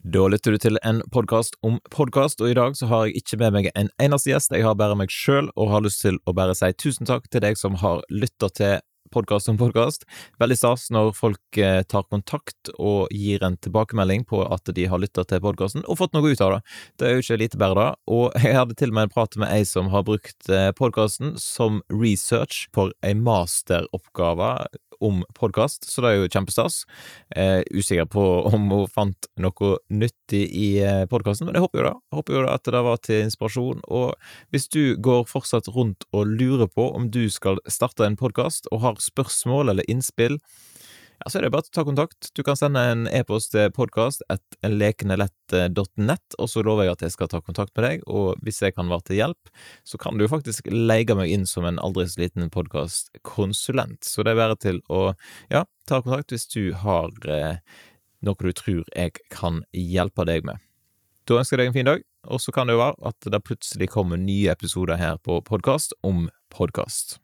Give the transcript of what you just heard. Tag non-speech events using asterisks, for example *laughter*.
Da lytter du til en podkast om podkast, og i dag så har jeg ikke med meg en eneste gjest, jeg har bare meg sjøl, og har lyst til å bare si tusen takk til deg som har lytta til podkast om podkast. Veldig stas når folk eh, tar kontakt og gir en tilbakemelding på at de har lytta til podkasten og fått noe ut av det. Det er jo ikke lite bedre, da. Og *laughs* jeg hadde til og med en prat med ei som har brukt eh, podkasten som research for ei masteroppgave om podkast, så det er jo kjempestas. Eh, usikker på om hun fant noe nyttig i eh, podkasten, men jeg håper jo det. Jeg håper jo det at det var til inspirasjon. Og hvis du går fortsatt rundt og lurer på om du skal starte en podkast, og har spørsmål eller innspill, ja, så er det bare å ta kontakt. Du kan sende en e-post til podkast.lekenelett.nett, og så lover jeg at jeg skal ta kontakt med deg, og hvis jeg kan være til hjelp, så kan du faktisk leie meg inn som en aldri så liten podkastkonsulent. Så det er bare til å, ja, ta kontakt hvis du har eh, noe du tror jeg kan hjelpe deg med. Da ønsker jeg deg en fin dag, og så kan det jo være at det plutselig kommer nye episoder her på podkast om podkast.